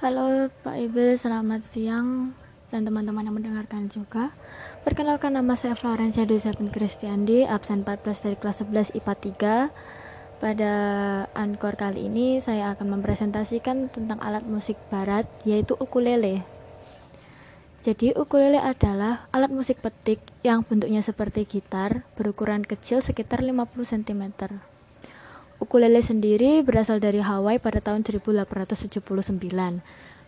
Halo Pak Ibu, selamat siang dan teman-teman yang mendengarkan juga. Perkenalkan nama saya Florencia Dusepin Kristiandi, absen 14 dari kelas 11 IPA 3. Pada Ankor kali ini saya akan mempresentasikan tentang alat musik barat yaitu ukulele. Jadi ukulele adalah alat musik petik yang bentuknya seperti gitar berukuran kecil sekitar 50 cm. Ukulele sendiri berasal dari Hawaii pada tahun 1879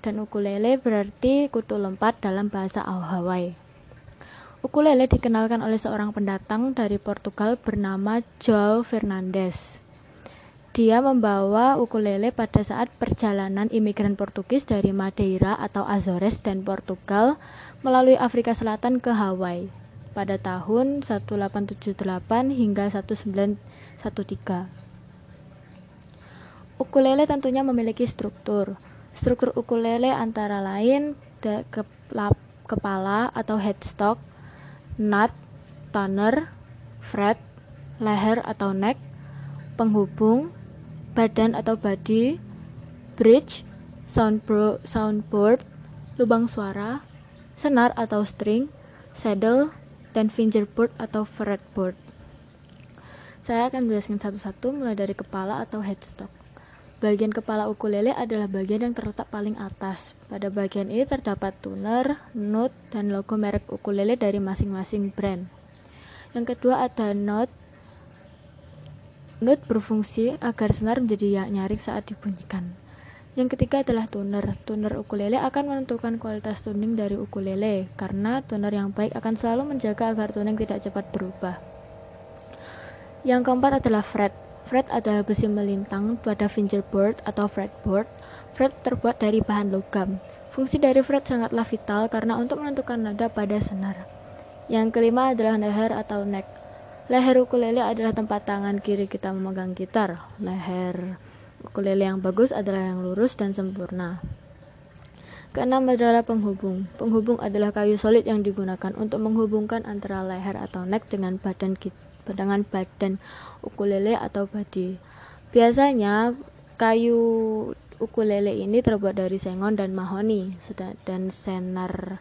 dan ukulele berarti kutu lempat dalam bahasa Hawaii. Ukulele dikenalkan oleh seorang pendatang dari Portugal bernama João Fernandes. Dia membawa ukulele pada saat perjalanan imigran Portugis dari Madeira atau Azores dan Portugal melalui Afrika Selatan ke Hawaii pada tahun 1878 hingga 1913. Ukulele tentunya memiliki struktur. Struktur ukulele antara lain ke kepala atau headstock, nut, toner, fret, leher atau neck, penghubung, badan atau body, bridge, soundboard, lubang suara, senar atau string, saddle, dan fingerboard atau fretboard. Saya akan menjelaskan satu-satu mulai dari kepala atau headstock. Bagian kepala ukulele adalah bagian yang terletak paling atas. Pada bagian ini terdapat tuner, note, dan logo merek ukulele dari masing-masing brand. Yang kedua ada note. Note berfungsi agar senar menjadi nyaring saat dibunyikan. Yang ketiga adalah tuner. Tuner ukulele akan menentukan kualitas tuning dari ukulele karena tuner yang baik akan selalu menjaga agar tuning tidak cepat berubah. Yang keempat adalah fret. Fret adalah besi melintang pada fingerboard atau fretboard. Fret terbuat dari bahan logam. Fungsi dari fret sangatlah vital karena untuk menentukan nada pada senar. Yang kelima adalah leher atau neck. Leher ukulele adalah tempat tangan kiri kita memegang gitar. Leher ukulele yang bagus adalah yang lurus dan sempurna. Keenam adalah penghubung. Penghubung adalah kayu solid yang digunakan untuk menghubungkan antara leher atau neck dengan badan gitar dengan badan ukulele atau body. Biasanya kayu ukulele ini terbuat dari sengon dan mahoni dan senar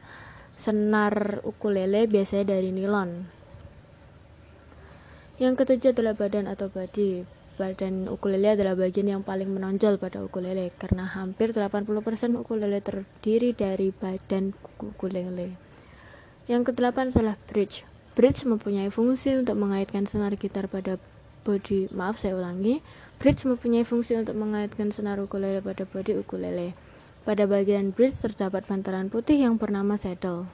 senar ukulele biasanya dari nilon. Yang ketujuh adalah badan atau body. Badan ukulele adalah bagian yang paling menonjol pada ukulele karena hampir 80% ukulele terdiri dari badan ukulele. Yang kedelapan adalah bridge. Bridge mempunyai fungsi untuk mengaitkan senar gitar pada bodi. Maaf, saya ulangi. Bridge mempunyai fungsi untuk mengaitkan senar ukulele pada bodi ukulele. Pada bagian bridge terdapat bantalan putih yang bernama saddle.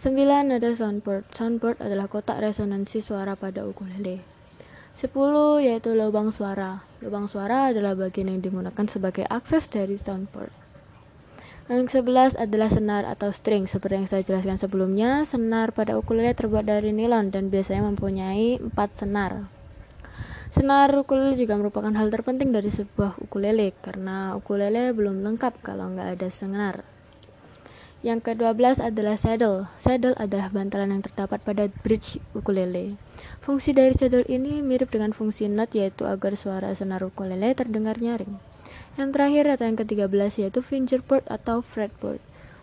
9 ada soundboard. Soundboard adalah kotak resonansi suara pada ukulele. 10 yaitu lubang suara. Lubang suara adalah bagian yang digunakan sebagai akses dari soundboard. Yang ke-11 adalah senar atau string. Seperti yang saya jelaskan sebelumnya, senar pada ukulele terbuat dari nilon dan biasanya mempunyai 4 senar. Senar ukulele juga merupakan hal terpenting dari sebuah ukulele karena ukulele belum lengkap kalau nggak ada senar. Yang ke-12 adalah saddle. Saddle adalah bantalan yang terdapat pada bridge ukulele. Fungsi dari saddle ini mirip dengan fungsi nut yaitu agar suara senar ukulele terdengar nyaring. Yang terakhir atau yang ke-13 yaitu fingerboard atau fretboard.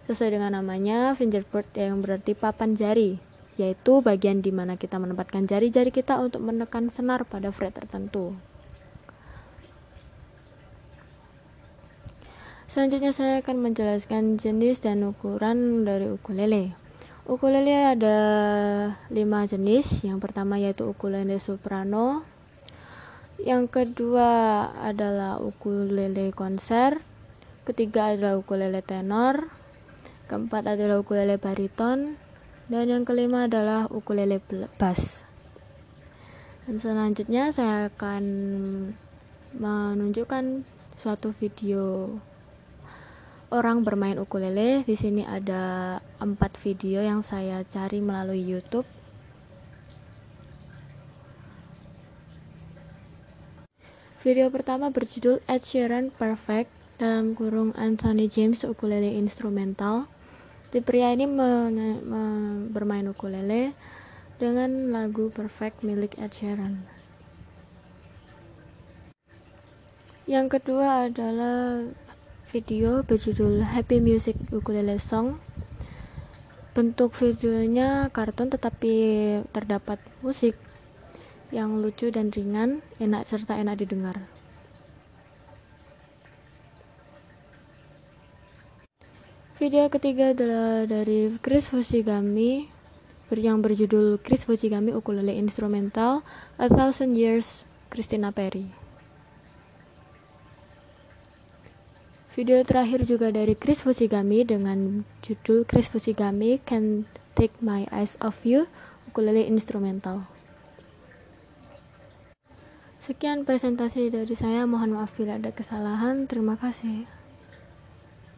Sesuai dengan namanya, fingerboard yang berarti papan jari, yaitu bagian di mana kita menempatkan jari-jari kita untuk menekan senar pada fret tertentu. Selanjutnya saya akan menjelaskan jenis dan ukuran dari ukulele. Ukulele ada lima jenis. Yang pertama yaitu ukulele soprano, yang kedua adalah ukulele konser. Ketiga adalah ukulele tenor. Keempat adalah ukulele bariton. Dan yang kelima adalah ukulele bass. Dan selanjutnya saya akan menunjukkan suatu video orang bermain ukulele. Di sini ada empat video yang saya cari melalui YouTube. Video pertama berjudul Ed Sheeran Perfect dalam kurung Anthony James ukulele instrumental. Di pria ini bermain ukulele dengan lagu Perfect milik Ed Sheeran. Yang kedua adalah video berjudul Happy Music Ukulele Song. Bentuk videonya kartun tetapi terdapat musik yang lucu dan ringan, enak serta enak didengar. Video ketiga adalah dari Chris Fushigami yang berjudul Chris Fushigami Ukulele Instrumental A Thousand Years Christina Perry. Video terakhir juga dari Chris Fushigami dengan judul Chris Fushigami Can Take My Eyes Off You Ukulele Instrumental. Sekian presentasi dari saya, mohon maaf bila ada kesalahan. Terima kasih.